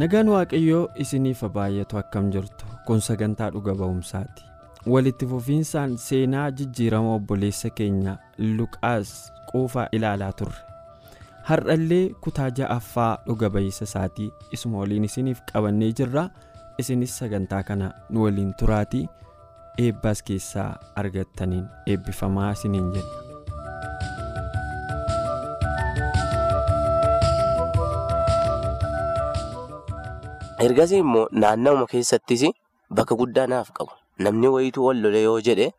Nagaan waaqayyoo isiniif baay'atu akkam jirtu kun sagantaa dhuga ba'umsaati. Walitti fufiinsaan seenaa jijjiirama obboleessa keenya luqaas quufaa ilaalaa turre. Har'allee kutaa ja'affaa dhuga ba'iisa isaatii isuma waliin isiniif qabannee jirra. Isinis sagantaa kana nu waliin turaatii eebbaas keessaa argattaniin eebbifamaa isiniin jenna. Ergasii immoo naannawuma keessattis bakka guddaa naaf qabu. Namni wayituu wal lole yoo jedhe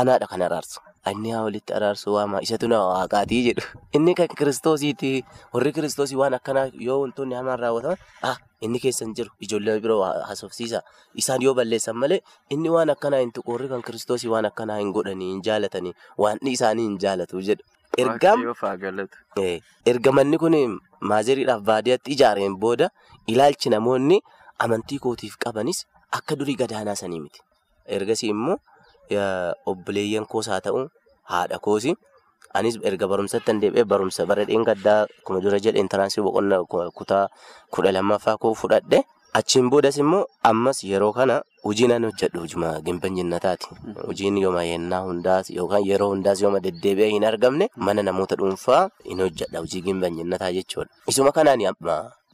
anaadha kan araarsu. Inni haa walitti araarsu waama isatu na waaqaatii jedhu. Inni kan kiristoosiiti warri kiristoosii waan akkanaa yoo wantoonni hamaan raawwataman ah inni keessan jiru. Ijoollee biroo haasofsiisa isaan yoo balleessan malee inni waan akkanaa hin tuqu. Warri kan kiristoosii waan akkanaa hin godhanii hin jaalatanii waan isaanii hin jaalatu jedhu. erga manni kun maaziriidhaaf baadiyyaatti ijaareen booda ilaalchi namoonni amantii kootiif qabanis akka durii gadaanaa sanii miti. Ergasii immoo obboleeyyan koos haa ta'u haadha koosi. Anis erga barumsatti deebi'ee barumsa bara dheengaddaa akkuma dura jedhe intaraansii boqonnaa kutaa kudha lammaffaa koo fudhadhe. Achiin boodas immoo ammas yeroo kana hojii nan hojjedhu hojuma gimbanyinnataati hojiin yooma yennaa hundaas yookaan yeroo hundaas yooma deddeebi'ee hin argamne mana namoota dhuunfaa hin hojjedha hojii gimbanyinnataa jechuudha. Isuma kanaan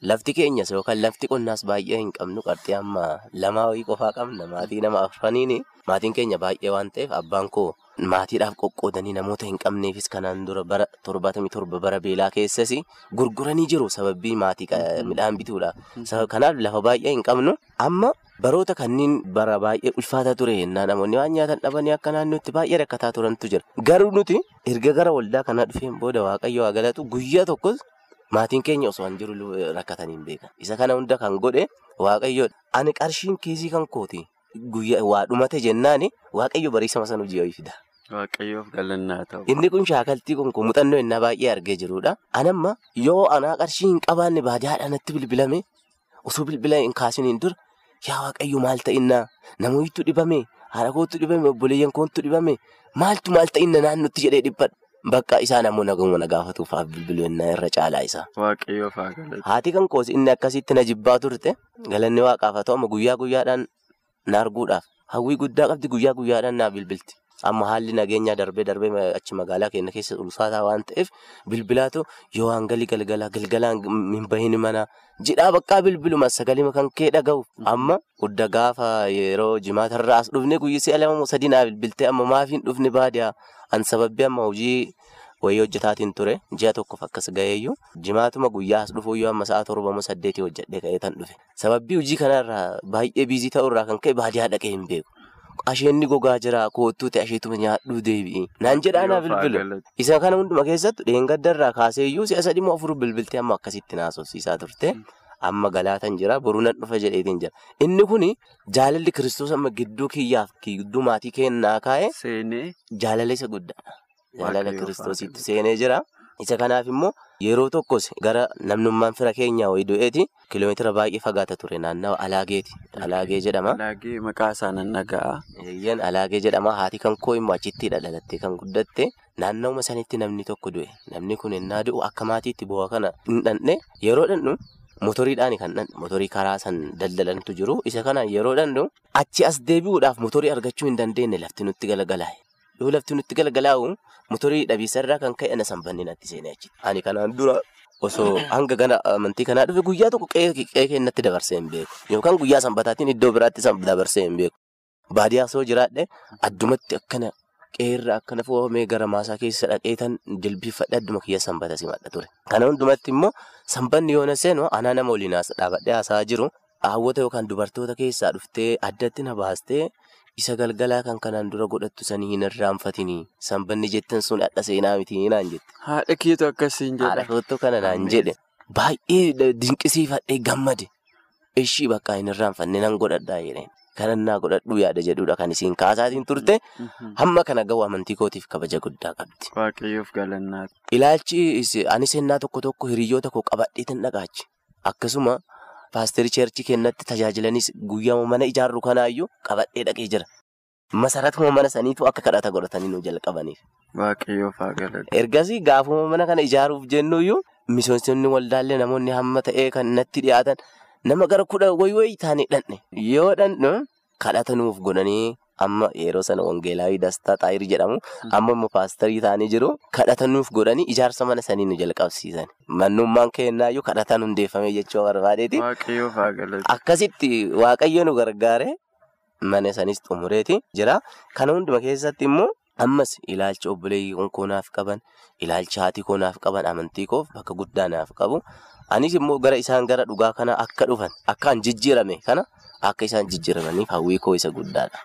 lafti keenyas yookaan lafti qonnaas baay'ee hin qabnu qarxii amma lamaa wayii qofaa qabna maatii nama afraniin maatiin keenya baay'ee waan ta'eef abbaan koo maatiidhaaf qoqqoodanii namoota hin qabneefis kanaan dura bara torbaatamii torba bara beelaa keessas gurguranii jiru sababii maatii midhaan bituudha kanaaf lafa baay'ee hin qabnu amma. Baroota kanneen bara baay'ee ulfaataa ture yennaa namoonni waan nyaatan dhabanii akka naannootti baay'ee rakkataa turantu jira. Garuu nuti erga gara waldaa kanaa dhufeen booda waaqayyo haa galatu guyyaa tokkos maatiin keenya osoo hin jiru rakkatanii hin beekan. Isa kana hunda kan godhe waaqayyoodha. Ani qarshiin kiisii kan kooti guyyaa waa dhumate jennaan waaqayyo bariisama sana hojii fida. Waaqayyoof galannaa ta'u. Inni kun shaakaltii kun muuxannoo innaa baay'ee argee jirudha. Anamma yoo anaa qarshii hin qabaanne baadiyyaadhaan natti bilbilame osoo bilbila hin kaasiniin dura. Yaa waaqayyo maal ta'innaa namoottu dhibame haadha kootu dhibame obboleeyyan kootu dhibame maaltu maal ta'inna naannootti jedhee dhiphadha. Bakka isaa namoonni naguma na gaafatuufaaf bilbilannaa irra caalaa isaa. Waaqayyoof haa galatu. Haati kan koos inni akkasitti na jibbaa turte galanni waaqaaf haa ta'u guyyaa guyyaadhaan na arguudhaaf hawwii guddaa qabdi guyyaa guyyaadhaan na bilbilti. Amma haalli nageenyaa darbee darbee achi magaalaa keenya keessa ulfaataa waan ta'eef bilbilaatu yoo hangalii galgalaa galgalaan hin bahin mana jedhaa bakka bilbiluma sagalima kan kee dhaga'u. Amma guddaa gaafa yeroo jimaatarraa as dhufne guyyaa si'a lama sadii naa bilbiltee amma maaf hin dhufne baadiyaa an sababbii amma hojii wayii hojjetaatiin ture ji'a tokkoof akkas ga'eeyyuu jimaatuma guyyaa as dhufu yoo amma sa'a torbamoo saddeetii hojjedhee ka'ee tan dhufe. Sababbii hojii kanarraa baay'ee biizii ta'urraa kan ka'e baadiyaa dhaqee hin beeku. Asheenni gogaa jira koottuu ta'e asheetuma nyaadhuu deebi'i. Naan jedhaanaa bilbilu. Isa kana hunduma keessattu dheengaddarraa kaaseeyyuu si'a sadii moo afur bilbiltee amma akkasitti naasofsiisaa turte. Amma galaatan jira boruu nan dhufa jedheetiin jira. Inni kuni jaalalli kiristoos amma gidduu kiyyaaf gidduu maatii kennaa kaa'e. Jaalala isa guddaadha. Jaalala kiristoositti seenee jira. Isa kanaaf immoo yeroo tokkos gara namnummaan fira keenyaa wayii du'eeti kiiloomeetira baay'ee fagaata ture naannawa alaageeti. Alaagee jedhama. Alaagee maqaa isaa nan dhaga'a. Eeyyaan alaagee jedhama haati kan koo immoo achittidha dhalattee kan guddatte naannawuma sanitti namni tokko du'e namni kun ennaa du'u akka maatiitti bu'aa kana hin dhandhe yeroo dhandhu motoriidhaan kan dhandhu motorii karaa san daldalantu jiru isa kanaan yeroo dhandhu achi as deebi'uudhaaf motorii argachuu hin dandeenye lafti nutti galagalaa'e. Yoo lafti nutti galagalaa'u motorii dhabiisarraa kan ka'e na sanbanni natti seenee achitti. Ani kanaan dura osoo hanga gana amantii kanaa dhufe guyyaa tokko qe'ee keenyatti dabarsee hin beeku. Yookaan guyyaa sanbataatiin iddoo biraatti dabarsee hin beeku. Baadiyyaa osoo jiraadhe addumatti akkana qeerra akkana fo'amee gara maasaa keessa dhaqeetan jilbiifadhe adduma kiyya sanbata simadha ture. Kana hundumatti immoo sanbanni yoo na seenu anaa nama waliin dhaabadhee haasa'aa jiru. Hawwata yookaan dubartoota keessaa dhuftee addatti na baastee isa galgalaa kan kanaan dura godhattu sanii hin irraanfatinii sanbanni jettan sun hadha seenaa miti naan jette. Haadha keetu akkasiin Haadha jedha. kootu kana naan jedhe baay'ee dinqisiifadhee gammade ishii bakka hin irraanfanne nan godhadhaa jedheen kanannaa godhadhuu yaada jedhudha kan isiin kaasaatiin turte hamma kana ga'u amantii kootiif kabaja guddaa qabdi. Waaqayyoof galannaa. Ilaalchi is- ani sennaa tokko tokko hiriyoota koo qabadheetin dhaqaachi. Akkasuma paasterii cheerchii kennatti tajaajilanis guyyaa mana ijaarru kanaayyuu qabadhee dhaqee jira. Masaratuma mana saniitu akka kadhata godhatanii nu jalqabaniif. Waaqayyoof haa galatu. Ergasii gaafuma mana kana ijaaruuf jennuyyuu misoomsonni waldaallee namoonni hamma ta'ee kan natti dhiyaatan nama gara kudha wayi wayi taanee dhanne. Yoo dhanne kadhata nuuf godhanii amma yeroo sana wangeelaawii dastaa xaayirii jedhamu amma immoo paasterii taanii jiru kadhata nuuf godhanii ijaarsa mana sanii nu jalqabsiisan. Mannummaan kennaayyuu kadhataan hundeeffame jechuu barbaadeeti. Akkasitti waaqayyo nu gargaare mana sanis xumureeti jira. Kana hunduma keessatti immoo ammas ilaalcha obboleeyyiin koo naaf qaban, ilaalcha haati koo naaf qaban, amantii koof bakka guddaa naaf qabu. Anis immoo gara isaan gara dhugaa kana akka dhufan, akka jijjiirame kana akka isaan jijjiiramaniif hawwii koo isa guddaadha.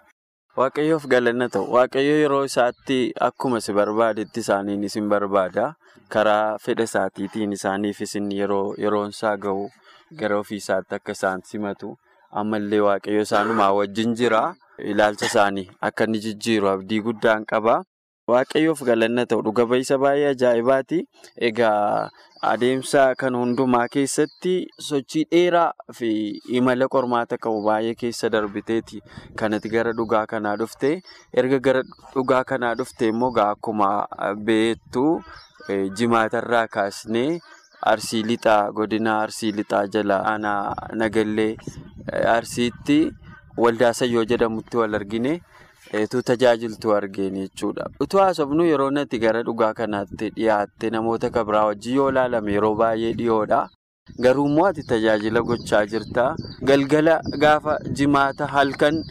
Waaqayyoof galanna ta'u. Waaqayyo yeroo isaatti akkuma si barbaadetti isaaniin isin barbaada. Karaa fedha isaatiitiin isaaniif isin yeroo yeroon gahu gara ofii isaatti akka isaan simatu. Ammallee waaqayyo isaanumaa wajjin jira. Ilaalcha isaanii akka inni jijjiiru abdii guddaan qaba. Waaqayyoof galanna ta'u dhuga ba'isa baay'ee ajaa'ibaati. Egaa adeemsa kan hundumaa keessatti sochii dheeraa fi imala qormaata qabu baay'ee keessa darbiteeti kanatti gara dhugaa kanaa dhufte. Erga gara dhugaa kanaa dhufte immoo gaa akkuma beektu jimaatarraa kaasnee arsii lixaa godina arsii lixaa jala aanaa nagallee arsiitti waldaa sayyoo jedhamutti wal argine. Tu tajaajiltu argeen jechuudha. Utuu haasofnu yeroo natti gara dhugaa kanaatti dhiyaatte namoota kabraa wajjin yoo ilaalame yeroo baay'ee dhiyoodha. Garuu immoo ati tajaajila gochaa jirta. Galgala gaafa jimaata halkan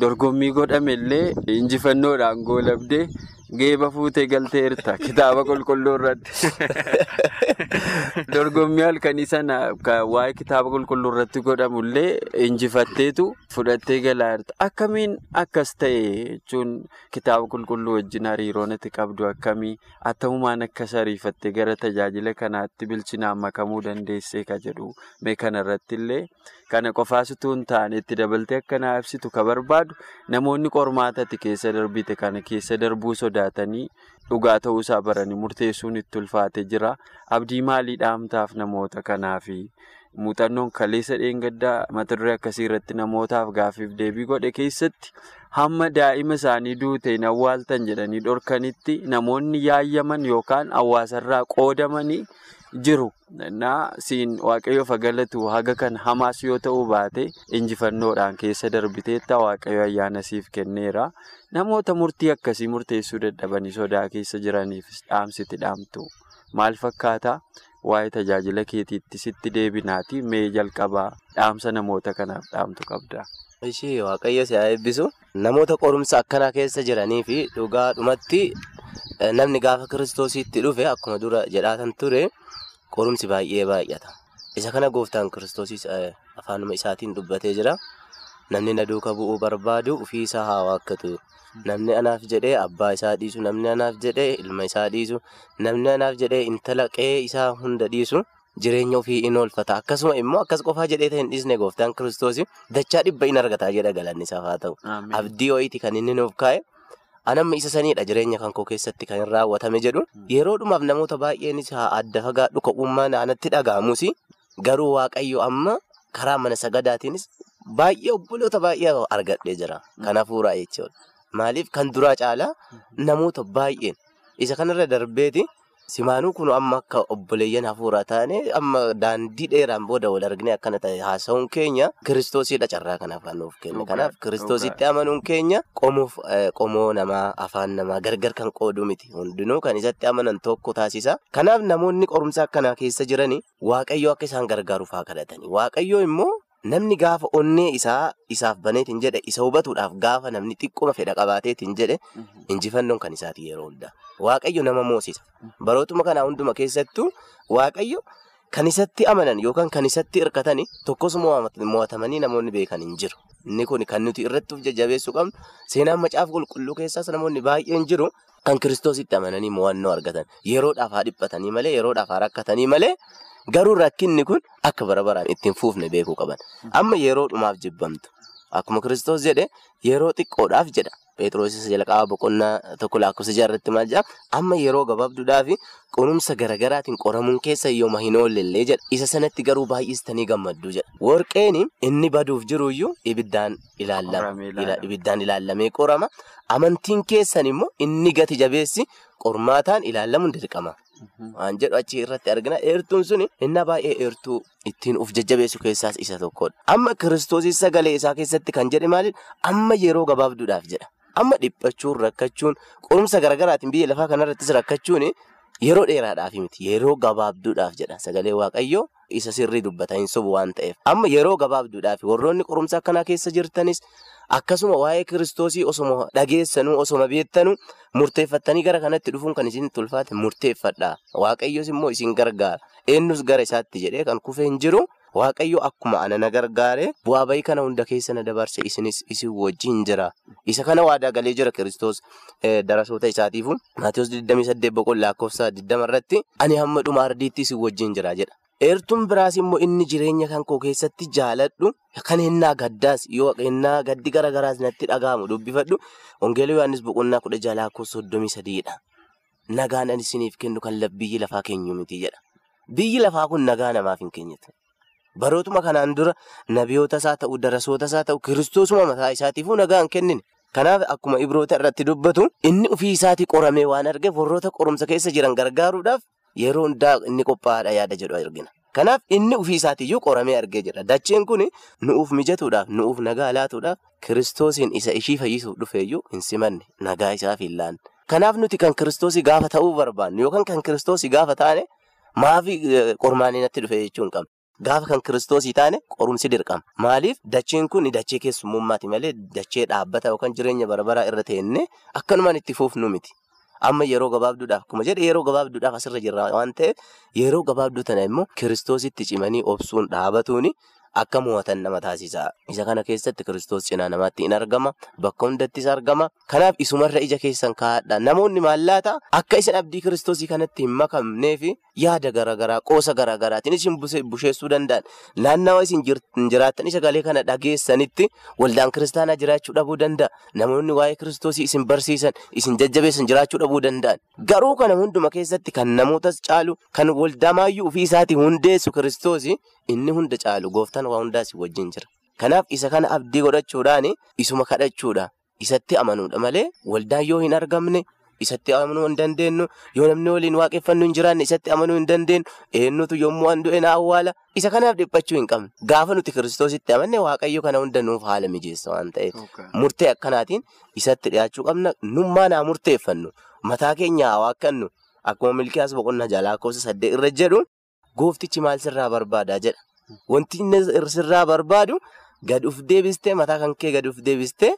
dorgommii godhame illee injifannoodhaan goolabdee geeba fuutee galteerta kitaaba qulqulluu irratti. Dorgommii halkanii sana waa'ee kitaaba qulqulluu irratti godhamu illee injifatteetu fudhattee galaa jirta. Akkamiin akkas ta'e jechuun kitaaba qulqulluu wajjin hariiroo natti qabdu akkamii attamumaan akkas ariifattee gara tajaajila kanaatti bilchinaan makamuu dandeessee ka jedhu mee kanarratti illee kana qofaas utuu hin taane itti dabaltee akka ibsitu ka barbaadu namoonni qormaata ati keessa darbite kana keessa darbuu sodaatanii dhugaa ta'uusaa baranii murteessuun itti ulfaatee jira. Abdii maalii dhaamtaaf namoota kanaafi muuxannoon kaleessa dheengaddaa mata duree akkasii irratti namootaaf gaafiif deebii godhe keessatti hamma daa'ima isaanii duute hin awwaaltan jedhanii dhorkanitti namoonni yaayyaman yookaan hawaasarraa qoodamanii jiru. Naa siin waaqayyoof galatu haga kan hamaas yoo ta'uu baate injifannoodhaan keessa darbiteetta waaqayyo ayyaana siif kenneera. Namoota murtii akkasii murteessuu dadhabanii sodaa keessa jiraniif dhaamsiti dhaamtu. Maal fakkaata? Waa'ee tajaajila keetiitti sitti deebinaati mee jalqabaa dhaamsa namoota kanaaf dhaamtu qabda. Ishee waaqayyo si haa eebbisu. Namoota qorumsa akkanaa keessa jiranii fi dhugaadhumatti namni gaafa kiristoositti dhufe akkuma dura jedhaatan ture qorumsi baay'ee baay'ata. Isa kana gooftaan kiristoosis afaanuma isaatiin dubbatee jira. Namni na duuka bu'uu barbaadu ofii isaa haa waakkatu. Namni anaaf jedhee abbaa isaa dhiisu, namni anaaf jedhee ilma isaa dhiisu, namni anaaf jedhee intala qe'ee isaa hunda dhiisu. Jireenya ofii in oolfata. Akkasuma immoo akkas qofaa jedhee hin dhiisne gooftaan kiristoos dachaa dhibba in argata jedha galanni isaaf haa ta'u. Abdii wayiiti kan inni nuuf kaa'e. Anamma isa saniidha jireenya kan koo keessatti kan raawwatame jedhu. Yeroodhumaaf namoota baay'eenis adda fagaadhu ka'ummaan anatti dhaga'amus garuu waaqayyo amma karaa mana sagadaatiinis baay'ee obboloota baay'ee argadhee jira. Kan hafuuraa jechuudha. Maaliif kan duraa caalaa namoota baay'een isa kanarra darbeeti. Simaanuu kun amma akka obboleeyyan hafuuraa taane amma daandii dheeraan booda wal argine akkana ta'e haasa'uun keenya kiristoosidha carraa kanaaf kan nuuf kenne. Kanaaf kiristoositti amanuun keenya qomuuf qomoo namaa afaan namaa gargar kan qoodu miti. Hundinuu kan isatti amanan tokko taasisa. Kanaaf namoonni qorumsa akkanaa keessa jiranii waaqayyoo akka isaan gargaaruuf haa kadhatanii. Waaqayyoo immoo namni gaafa onnee isaa isaaf baneetiin jedhe isa hubatuudhaaf gaafa namni xiqquma fedha qabaateetiin jedhe injifannoon kan isaati yeroo hundaa. Waaqayyo nama moosisa. Barootuma kanaa hunduma keessattuu waaqayyo kan isatti amanan yookaan kan isatti hirkatan tokkos mo'atamanii namoonni beekan hin jiru. Inni kun kan nuti irratti of jajjabeessuu qabnu seenaan macaafa qulqulluu keessaas namoonni baay'een jiru kan kiristoositti amananii mo'annoo argatan yeroodhaaf haa dhiphatanii malee yeroodhaaf haa rakkatanii malee garuu rakkinni kun akka bara baraan ittiin fuufne beekuu qaban. Amma yeroo dhumaaf jibbamtu akkuma kiristoos jedhe yeroo xiqqoodhaaf jedha. Pheexroosis jalqaba boqonnaa tokko lakkoofsa jaarratti maal jedhama amma yeroo gabaabduudhaa fi qorumsa garaagaraatiin qoramuun keessa yooma hin oollellee jedha. Isa sanatti garuu baay'istanii gammaddu jedha. Warqeen inni baduuf jiruyyuu ibiddaan ilaallamee qorama. Amantiin keessan immoo inni gati jabeessi qormaataan ilaallamuun dirqama. Waan jedhu achi irratti argina. Eertuun suni inni baay'ee eertuu ittiin of jajjabeessu keessaas isa tokkodha. Amma kiristoosis sagalee isaa keessatti kan jedhe maalidha? Amma yeroo gabaabduudhaaf jedha. Amma dhiphachuun rakkachuun qorumsa garaagaraatiin biyya lafaa kanarrattis rakkachuun yeroo dheeraadhaaf miti. Yeroo gabaabduudhaaf jedha sagalee waaqayyoo isa sirrii dubbata hin sobu waan ta'eef. Amma yeroo gabaabduudhaaf warroonni qorumsa akkanaa keessa jirtanis akkasuma waa'ee kiristoosii osoma dhageessanuu osoma beektanuu murteeffattanii gara kanatti dhufuun kan isin tulfaate murteeffadha. Waaqayyoos immoo isin gargaara. Eenyus gara isaatti jedhee kan kufee hin jiru. Waaqayyo akkuma ana na gargaare bu'aa bahii kana hunda keessa na dabarse isinis isin wajjin jira. Isa kana waadaa galee jira Kiristoos darasoota isaatiifu. Maatiyus 28 boqonnaa lakkoofsa 20 irratti ani hamma dhuma ardiitti isin wajjin jira jedha. Eertuun biraas immoo inni jireenya kan koo keessatti jaaladhu kan hennaa gaddaas yoo hennaa gaddi garaagaraas natti dhaga'amu dubbifadhu Wangeelii Yohaannis boqonnaa kudha soddomii sadiidha. Nagaan ani isiniif kennu kan biyyi lafaa keenyu miti jedha. Biyyi lafaa kun nagaa namaaf hin kennitu. Barootuma kanaan dura nabiyootas haa ta'u darasootas haa ta'u kiristoosuma mataa isaatiifuu nagaa hin kennine. Kanaaf akkuma ibroota irratti dubbatu inni ofii isaatii qoramee waan argeef warroota qorumsa keessa jiran gargaaruudhaaf yeroo hundaa inni qophaa'aadha yaada jedhu argina. Kanaaf inni ofii isaatiiyyuu qoramee argee jira. Dacheen kun nu'uuf mijatuudhaaf nu'uuf nagaa laatuudhaaf kiristoosiin isa ishii fayyisuuf dhufeeyyuu hin simanne nagaa isaaf hin laanne. Kanaaf nuti kan kiristoosii gaafa ta'uu barbaannu yookaan kan kiristoosii gaafa taane maafii qormaanii natti dhufe jechuu hin qabnu. Gaafa kan kiristoosii taane qorumsi dirqama. Maaliif dacheen kun dachee keessummummaati malee dachee dhaabbata yookaan jireenya barabaraa irra teennee akkanumaan itti fuufnu miti. Amma yeroo gabaabduudhaaf akkuma jedhe yeroo gabaabduudhaaf asirra jirra waan ta'eef yeroo gabaabduu tana immoo kiristoositti cimanii obsuun dhaabatuuni akka mo'atan nama taasisa. Isa kana keessatti kiristoos cinaa namaatti in argama. Bakka hundattis argama. Kanaaf isumarra ija keessan kaa'adha. Namoonni maallaata akka isin abdii kiristoosii kanatti hin makamneef yaada garaagaraa qoosa garaagaraatiin isin busheessuu danda'an. Naannawa isin jiraattan sagalee kana dhageessanitti waldaan kiristaanaa jiraachuu dhabuu danda'a. Namoonni waa'ee kiristoosii isin barsiisan isin jajjabeessan jiraachuu dhabuu danda'an. Garuu kana hunduma keessatti kan namootas caalu kan waldamaayyuu ofii isaatii hundeessu kiristoosii inni hunda caalu gooftaan waa hundaas wajjin jira. Kanaaf isa kana abdii godhachuudhaan isuma kadhachuudha. Isatti amanuudha malee waldaan yoo hin argamne isatti amanuu hin dandeenyu yoo namni waliin waaqeffannu hin jiraanne isatti amanuu hin dandeenyu eenyutu yommuu an du'e na awwaala isa kanaaf dhiphachuu hin qabnu. Gaafa nuti kiristoositti amanne waaqayyo kana hunda nuuf haala mijeessa waan ta'eef murtee akkanaatiin isatti dhiyaachuu qabna nummaa naa murteeffannu mataa keenya waaqannu akkuma milkiyaas boqonnaa jalaa lakkoofsa saddeet irra jedhu gooftichi maal sirraa barbaadaa jedha. Wanti sirraa barbaadu gad uf deebistee mataa kan kee gad uf deebistee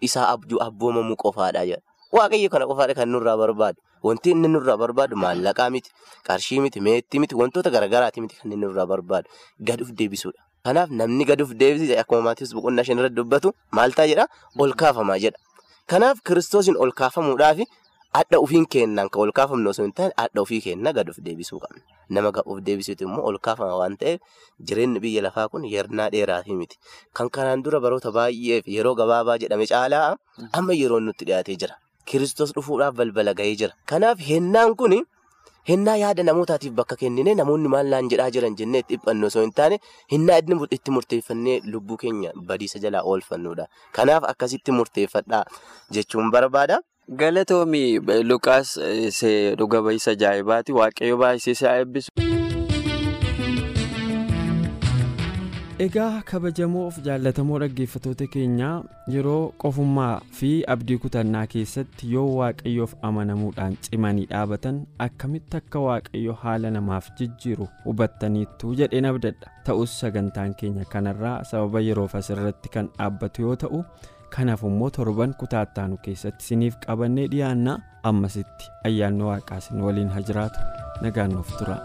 isaa abboomamuu qofaadha jedha. Waaqayyo kana qofaadha kan nurraa barbaadu. Wanti inni nurraa barbaadu maallaqaa miti, qarshii miti, meettii miti, wantoota garaagaraati miti kan inni nurraa barbaadu. Gad uf deebisuudha. Kanaaf namni gad uf deebise akkuma Maatiyoos boqonnaa shan irratti dubbatu maal ta'a jedha? Ol kaafamaa jedha. Kanaaf kiristoosiin ol kaafamuudhaafi Hadha ofiin kennaan kan ol kaafamnu osoo hin taane hadha ofii kennaa gad of deebisuu qabna. Nama of deebisuutu immoo ol kaafama waan ta'eef jireenyi biyya lafaa kun yernaa dheeraafi miti. Kan kanaan dura baroota baay'eef yeroo gabaabaa jedhame caalaa amma yeroon nutti dhiyaatee jira. Kiristoos dhufuudhaaf balbala gahee jira. Kanaaf hennaan kun hennaa yaada namootaatiif bakka kennine namoonni maal naan jedhaa jiran jennee itti dhiphannu osoo hin taane hennaa itti murteeffannee lubbuu keenya badiisa jalaa oolfannuudha. Kanaaf akkasitti murteeffadhaa jechuun barbaada. Galatoomii Luqaas dhuga ba'iisa ajaa'ibaati. Waaqayyo baay'isee isaa eebbisu. Egaa kabajamoof jaallatamoo dhaggeeffatoota keenyaa yeroo qofummaa fi abdii kutannaa keessatti yoo waaqayyoof amanamuudhaan cimanii dhaabatan akkamitti akka waaqayyo haala namaaf jijjiiru hubattaniittu jedheen abdadha. Ta'us sagantaan keenya kanarraa sababa yeroof asirratti kan dhaabbatu yoo ta'u. kanaaf immoo torban kutaa ittaanu keessatti siniif qabannee dhiyaannaa ammasitti ayyaanni waaqaas waliin haa jiraatu nagaannoof tura.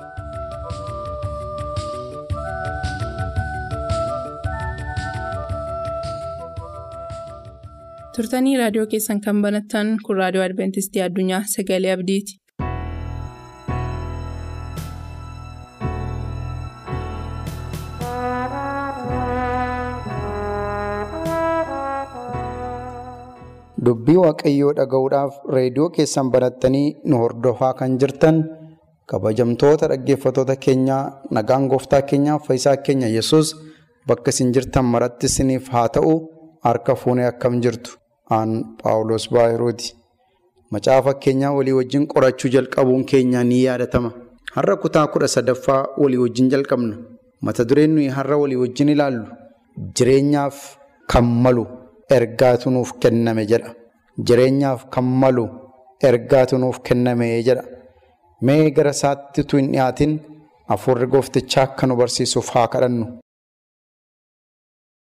turtanii raadiyoo keessan kan banattan kun raadiyoo adventistii addunyaa sagalee abdiiti Dubbii Waaqayyoo dhaga'uudhaaf reediyoo keessan banattanii nu hordofaa kan jirtan kabajamtoota dhaggeeffattoota keenyaa nagaan gooftaa keenyaaf fayyisaa keenya yesus bakka isin jirtan maratti isiniif haa ta'u harka fuunee akkam jirtu aan paawulos baayirooti. Macaafa keenyaa walii wajjin qorachuu jalqabuun keenya ni yaadatama. Har'a kutaa kudha sadaffaa walii wajjin jalqabna. Mata dureen nuyi har'a walii wajjin ilaallu jireenyaaf kan malu. ergaatu nuuf kenname jedha. Jireenyaaf kan malu ergaatu nuuf kenname jedha. Mee gara isaatti utuu hin dhiyaatin hafuurri gooftichaa akka nu barsiisuuf haa kadhannu.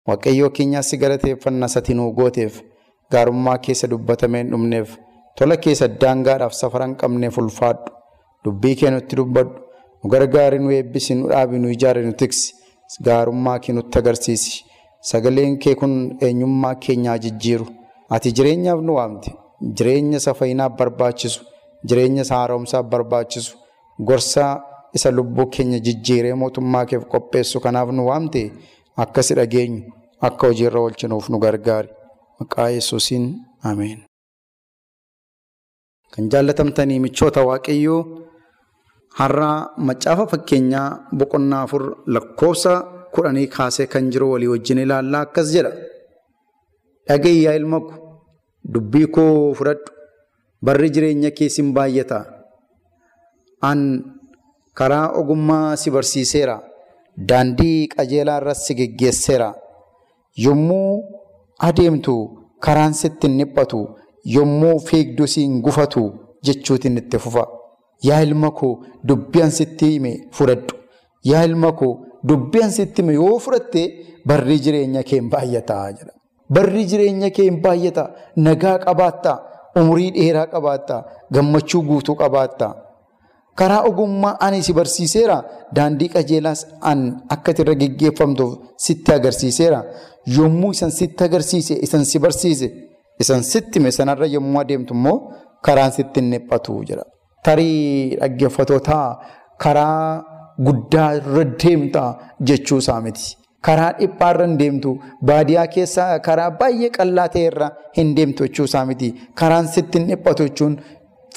Waaqayyoo keenyaa si galateeffannaa sati nuu gooteef gaarummaa keessa dubbatamee hin dhumneef tola keessa daangaadhaaf safara hin qabneef ulfaadhu. Dubbii kee nutti dubbadhu. Nu gargaari nu eebbisi nu dhaabi nu ijaari nu tiksi. Gaarummaa kee nutti agarsiisi. Sagaleen kee kun eenyummaa keenyaa jijjiiru. Ati jireenyaaf nu waamte. Jireenya isa fayyinaaf barbaachisu. Jireenya isa haaromsaaf barbaachisu. Gorsa isa lubbuu keenya jijjiiree mootummaa keef qopheessu kanaaf nu waamte akka si dhageenyu akka hojiirra oolchinuuf nu gargaari. Maqaa Yesuusiin Ameen. Kan jaallatamtanii michoota Waaqayyoo har'a macaafa fakkeenyaa boqonnaa afur lakkoofsa kudhanii kaasee kan jiru walii wajjin ilaallaa akkas jedha. Dhaga'i yaa ilma ko dubbii koo fudhadhu barri jireenya keessin baay'ata. An karaa ogummaa si barsiiseera. Daandii qajeelaa irras si geggeesseera. Yommuu adeemtu karaan sitti hin. Yommuu fiigdu si hin gufatu jechuutiin itti fufa. Yaa ilma koo dubbii an sitti hime fudhadhu. Yaa ilma koo dubbii an sitti hime yoo fudhatte barri jireenya kee hin baay'ata. Barri jireenya kee hin baay'ata. Nagaa qabaatta. Umurii dheeraa qabaatta. Gammachuu guutuu qabaatta. Karaa ogummaa ani si barsiiseera. Daandii qajeelaas an akka irra geggeeffamtuuf sitti agarsiiseera. Yommuu isan sitti agarsiise, isan si barsiise, isan sitti hime sanarra yommuu adeemtu immoo karaan sitti hin dhiphatu jedha. Tarii dhaggeeffatootaa karaa guddaa irra deemta jechuu isaa miti. Karaa dhiphaa irra hin deemtu. Baadiyyaa keessaa karaa baay'ee qal'aa ta'e irra hin deemtu jechuu isaa miti. Karaan sitti hin dhiphatu jechuun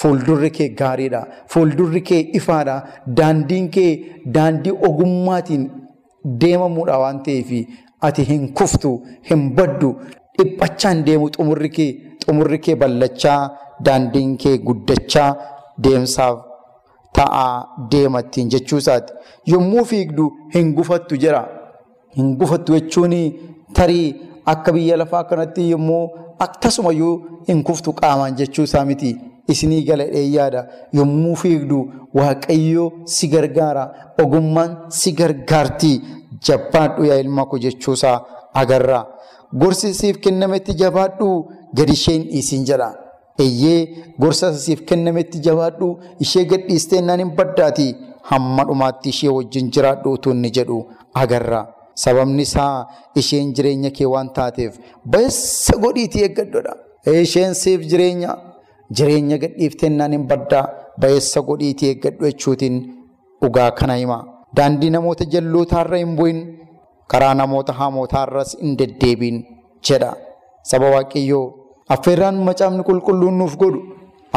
fuuldurri kee gaariidha. Fuuldurri kee ifaadha. Daandiin kee daandii ogummaatiin deemamuudha waan ta'eef ati hin kuftu, hin baddu, dhiphachaa hin deemu xumurri kee, xumurri kee ballachaa, daandiin kee guddachaa deemsaaf ta'aa deemattiin jechuu isaati. Yommuu fiigdu hin gufattu jira. Hin gufattu jechuun tarii akka biyya lafaa kanatti yommuu akkasumayyuu hin kuftu qaamaan jechuu isaa miti. Isinii gala dheeyyaadha. Yommuu fiigdu waaqayyoo si gargaara. Ogummaan si gargaarti. Jabaadhu yaa ilma koo jechuusaa agarra. Gorsi siif kennametti jabaadhu gadi isheen dhiisin jedha. Eeyyee gorsa siif kennametti jabaadhu ishee gadhiistee naan hin baddaati. Hamma dhumaatti ishee wajjin jiraadhu utuu inni jedhu agarra. Sababni isaa isheen jireenya kee waan taateef ba'eessa godhiitii eeggadhodha. Isheen siif jireenya. Jireenya gadhiiftee naan hin baddaa ba'eessa godhiitii eeggadhu jechuutiin dhugaa kana hima. Daandii namoota jallootaarra hin bu'in karaa namoota hamootaarras hin deddeebiin jedha. Saba Waaqayyoo affeerraan macaafni qulqulluun nuuf godhu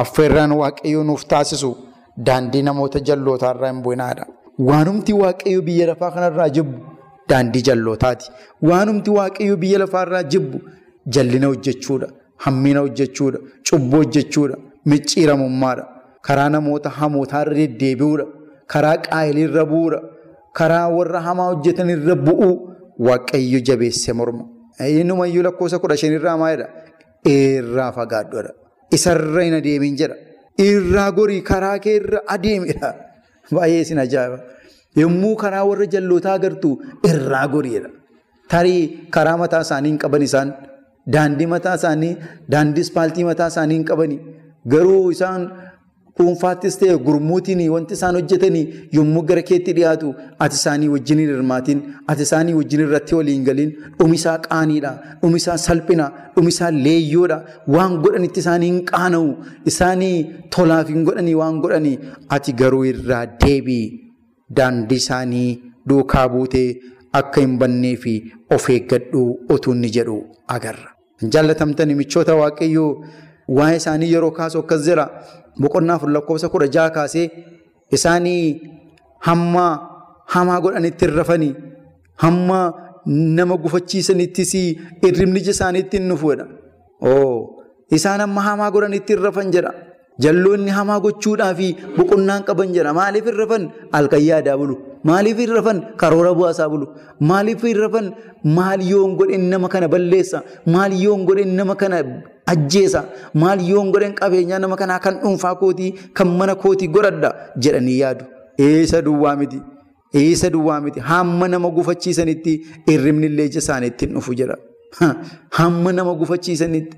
affeerraan Waaqayyoo nuuf taasisu daandii namoota jallootaarra hin bu'inaadha. Waanumti Waaqayyoo biyya lafaa kanarraa jibbu daandii jallootaati. Waanumti Waaqayyoo biyya lafaarraa jibbu jallina hojjechuudha. Hammina hojjechuudha. Cubbuu hojjechuudha. Micciiramummaadha. Karaa namoota hamootaarra deddeebi'uudha. Karaa qaayiliirra bu'uudha. Karaa warra hamaa hojjetanirra bu'uu waaqayyo jabeesse morma. Innumayyuu lakkoofsa kudha shanirraa maalidha? Irraa fagaadhuudha. Isarra hin adeemin jedha. Irraa gorii karaa kee irra adeemidha. Baay'ee isin ajaa'iba. Yommuu karaa warra jallootaa agartu irraa goriidha. Tarii karaa mataa isaanii hin qaban isaan daandii mataa isaanii daandii ispaaltii mataa isaanii hin qabani. Garuu isaan dhuunfaattis ta'e gurmuutiin wanti isaan hojjetanii yommuu gara keetti dhiyaatu ati isaanii wajjin hin hirmaatin ati isaanii wajjin irratti waliin galin dhumisaa qaaniidha dhumisaa salphina dhumisaa leeyyoodha waan godhanitti isaanii hin qaana'u isaanii tolaaf hin godhanii waan godhanii ati garuu irraa deebii daandii isaanii duukaa buutee akka hin bannee fi of eeggadhu otuu inni jedhu agarra. Jaallatamtanii michoota waaqayyoo waa'ee isaanii yeroo kaasu akkas jira. Boqonnaa afur lakkoofsa kudha jaha kaasee isaanii hamma hamaa godhanitti hin rafanii hamma nama gufachiisanittis irribni ija isaaniitti hin dhufuudha. Isaan hamma hamaa godhanitti hin rafan jedha. Jalloonni hamaa gochuudhaa fi boqonnaan qaban jedha. Maaliif hin rafan? Halkan yaadaa bulu. Maaliif hin rafan? Karoora bu'aasaa bulu. Maaliif hin rafan? Maal yoon godhen nama kana balleessa? Maal yoon godhen nama kana ajjeesa? Maal yoon godhen qabeenyaa nama kanaa kan dhuunfaa kootii kan mana kootii godhadha jedhanii yaadu. Eessa duwwaa miti. Eessa duwwaa miti. Hamma nama gufachiisanitti irribni illee ija isaaniitti hin dhufu jedha. Hamma nama gufachiisanitti.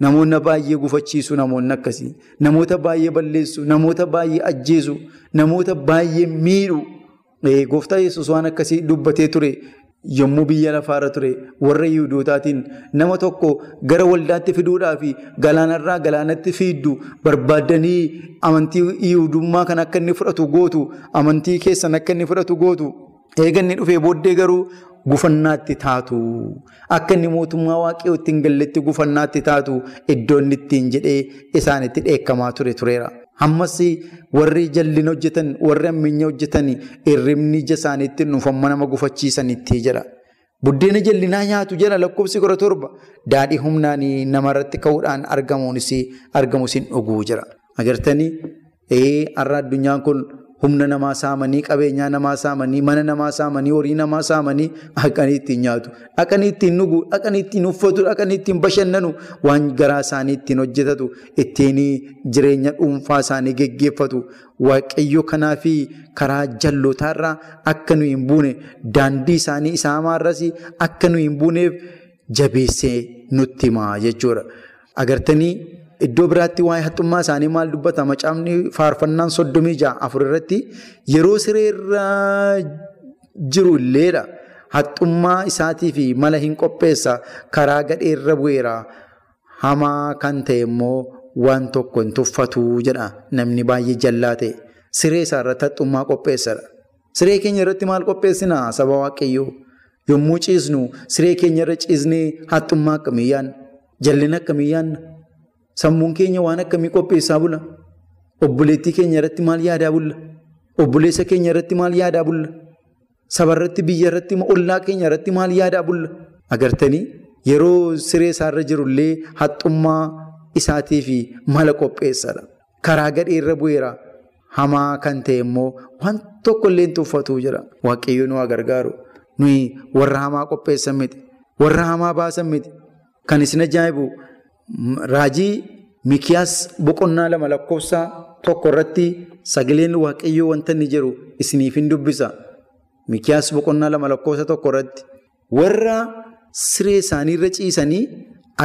Namoonni baay'ee gufachiisu namoonni akkasii. Namoota baay'ee balleessu. Namoota baay'ee ajjeesu. Namoota baay'ee miidhu. Gooftaa Yesuus waan akkasii dubbatee ture yommuu biyya lafaarra ture warra Yihudootaatiin nama tokko gara waldaatti fiduudhaa fi galaanarraa galaanatti fiiddu barbaaddanii amantii Yihudummaa kan akka inni fudhatu gootu amantii keessan akka inni fudhatu gootu eeganni dhufee booddee garuu gufannaatti taatu akka inni mootummaa waaqayyootti hin galletti gufannaatti taatu iddoo inni ittiin jedhee isaanitti dheekkamaa ture tureera. Ammas warri jallina hojjetan warri ammayyaa hojjetan irribni ija isaaniitti dhuunfamma nama gufachiisanitti jira. Buddeena jallinaa nyaatu jala lakkoofsi kudha torba daadhii humnaan namarratti ka'uudhaan argamuunis argamus hin dhuguu jira. Agartanii har'a addunyaan kun humna namaa saamanii qabeenyaa namaa saamanii mana namaa saamanii horii namaa saamanii dhaqanii ittiin nyaatu dhaqanii ittiin dhugu dhaqanii ittiin uffatu dhaqanii ittiin bashannanu waan garaa isaanii ittiin hojjetatu ittiin jireenya dhuunfaa isaanii geggeeffatu waaqayyo kanaa fi karaa jallootaarraa akka nu hin buune daandii isaanii isaa hamaarras akka nu hin buuneef jabeessee nutti himaa jechuudha agartanii. Iddoo biraatti waa'ee haxxummaa isaanii maal dubbata? Macaafni faarfannaan soddomii ja'a afur irratti yeroo siree irra jiru illeedha. Haxxummaa isaatii mala hin qopheessa. Karaa gadheerra bu'eera. Hamaa kan ta'e immoo waan tokko hin tuffatu jedha namni baay'ee jallaa ta'e. Siree isaa irratti haxxummaa qopheessadha. Siree keenya irratti maal qopheessinaa saba waaqayyoo? Yommuu ciisnu siree keenya irra ciisnee haxxummaa akkamii yaadna? Jallina akkamii yaadna? Sammuun keenya waan akkamii qopheessaa bula? Obboleettii keenya irratti maal yaadaa bulla? Obboleessa keenya irratti maal yaadaa bulla? Saba irratti, biyya irratti, ollaa keenya irratti maal yaadaa bulla? Agartanii yeroo siree isaarra jirullee haxxummaa isaatii fi mala qopheessadha. Karaa gadhee irra bu'eera. Hamaa kan ta'e immoo waan tokko illee tuffatu jira. Waaqayyo nu gargaaru. Nuyi warra hamaa qopheessan miti. Warra hamaa baasan miti. Kan isin ajaa'ibu Raajii Mikiyaas boqonnaa lama lakkoofsa tokko irratti sagaleen waaqayyoo wanta inni isiniif hin dubbisa. Mikiyaas boqonnaa lama lakkoofsa tokko irratti warra siree isaanii irra ciisanii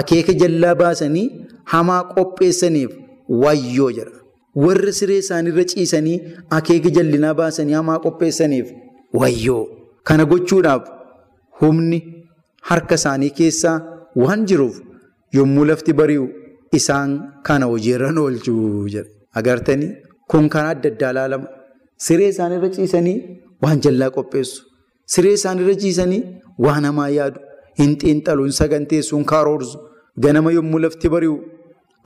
akeeka jallaa baasanii hamaa qopheessaniif wayyoo jedha. Warra siree isaanii irra ciisanii akeeka jallinaa baasanii hamaa qopheessaniif wayyoo. Kana gochuudhaaf humni harka isaanii keessaa waan jiruuf. Yommuu lafti bari'u isaan kana hojiirra oolchuu jedha. Agartanii kun karaa adda addaa ilaalama. Siree isaanirra ciisanii waan jallaa qopheessu. Siree isaanirra ciisanii waan hamaa yaadu. Hin xiinxalu, hin saganteessu, hin karoorsu. Ganama yommuu lafti bari'u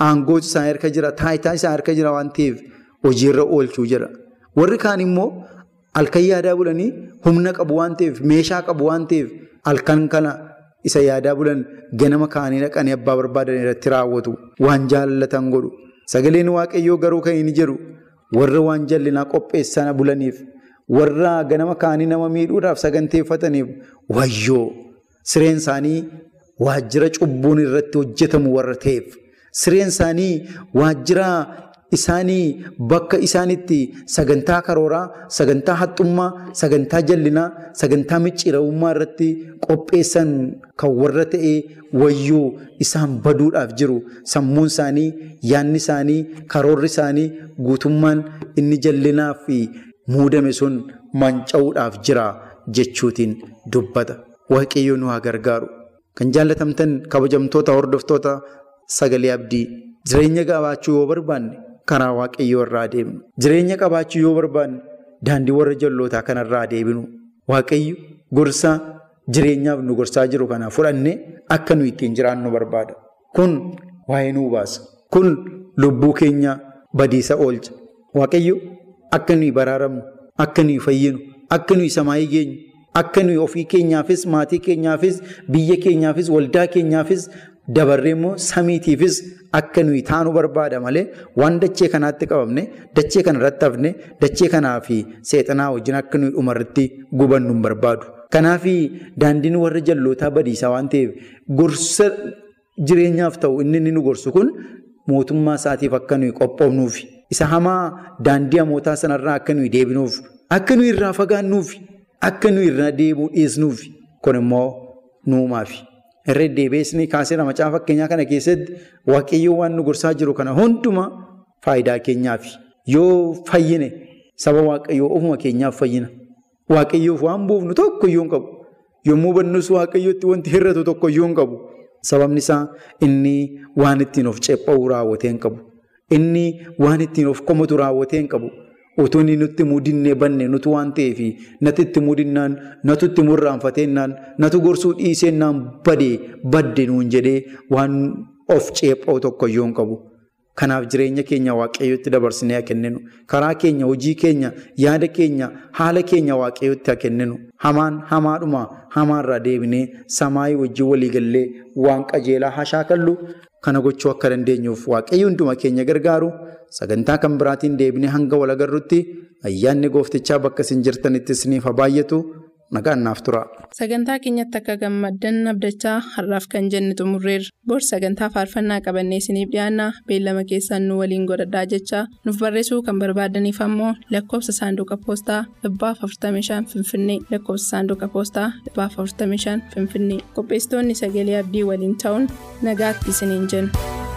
aangooti isaan harka jira, taayitaa isaan harka jira waan ta'eef hojiirra oolchuu jira. Warri kaan immoo halkan yaadaa bulanii humna qabu waan ta'eef, meeshaa qabu waan ta'eef halkan kana. Isa yaadaa bulan ganama kaanii dhaqanii abbaa barbaadan irratti raawwatu. Waan jaallatan godhu. Sagaleen waaqayyoo garuu kan inni jedhu warra waan jallinaa qopheessan bulaniif warra ganama kaanii nama miidhuudhaaf saganteeffataniif wayyoo! Sireen isaanii waajjira cubbuun irratti hojjetamu warra ta'eef. Sireen isaanii waajjira isaanii bakka isaanitti sagantaa karooraa, sagantaa haxxummaa, sagantaa jallinaa, sagantaa micciirawummaa irratti qopheessan kan warra ta'ee wayyoo isaan baduudhaaf jiru. Sammuun isaanii, yaadni isaanii, karoorri isaanii guutummaan inni jallinaa fi muudame sun manca'uudhaaf jira jechuutiin dubbata. Waaqayyo nu haa gargaaru. Kan jaallatamtan kabajamtoota hordoftoota sagalee abdii jireenya qabaachuu yoo barbaanne karaa waaqayyoo irraa deemnu. Jireenya qabaachuu yoo barbaanne daandii warra jallootaa kanarraa deebinu. Waaqayyo gorsa jireenyaaf nu gorsaa jiru kana fudhannee akka nu ittiin jiraannu barbaada. Kun waa'ee nuu baasa. Kun lubbuu keenya badiisa oolcha. Waaqayyo akka nuyi baraaramnu, akka nuyi fayyinu, akka nuyi samaayii geenyu, akka nuyi ofii keenyaafis, maatii keenyaafis, biyya keenyaafis, waldaa keenyaafis dabarree immoo samiitiifis akka nuyi taanu barbaada malee waan dachee kanaatti qabamne, dachee kanarratti hafne, dachee kanaa fi seexanaa wajjin akka nuyi dhumarratti gubannu hin barbaadu. Kanaaf daandiin warra jallootaa badiisaa waan ta'eef gorsa jireenyaaf ta'u inni inni nu gorsu kun mootummaa isaatiif akka nuyi qophoofnuuf isa hamaa daandii hamootaa sanarraa akka nuyi deebinuuf akka nuyi irraa fagaannuuf akka nuyi irraa deemuu dhiisnuuf kun immoo nuumaafi. Irra deebiisni kaasee macaa fakkeenyaa kana keessatti waaqayyoo waan nu gorsaa jiru kana hundumaa faayidaa keenyaafi. Yoo fayyine saba waaqayyoo ofuma keenyaaf fayyina. Waaqayyoof waan buufnu tokko iyyuu hin qabu. Yommuu bannus waaqayyootti wanti hir'atu tokko iyyuu hin qabu. Sababni isaa inni waan ittiin of cepha'u raawwatee hin qabu. Inni waan ittiin of komatu raawwatee hin qabu. Otoo inni nutti mudinnee banne nutu waan ta'eef natti itti mudinnaan natu itti murraanfateennaan natu gorsuu dhiiseennaan badee badde nuun jedhee waan of ceepha'u tokko iyyuu hin qabu. Kanaaf jireenya keenya waaqayyotti dabarsinee haa kenninu. Karaa keenya, hojii keenya, yaada keenya, haala keenya waaqayyotti haa kenninu. Hamaan hamaadhuma hamaarraa deebinee samaayii wajjin waliigallee waan qajeelaa haa shaakallu. Kana gochuu akka dandeenyuuf waaqayyo hunduma keenya gargaaru. Sagantaa kan biraatiin deebinee hanga wal agarrutti ayyaanni gooftichaa bakka isin jirtanitti isiniif haa baay'atu. Nagaan naaf tura. Sagantaa keenyatti akka gammaddan abdachaa har'aaf kan jenne xumurreerra. Bor sagantaa faarfannaa qabannee isiniif dhiyaanna beellama keessaan nu waliin godhadhaa jecha nuuf barreessuu kan barbaadaniif ammoo lakkoofsa saanduqa poostaa dhibbaaf 45 Finfinnee lakkoofsa saanduqa poostaa dhibbaaf 45 Finfinnee qopheessitoonni sagalee abdii waliin ta'uun nagaatti isiniin jenna.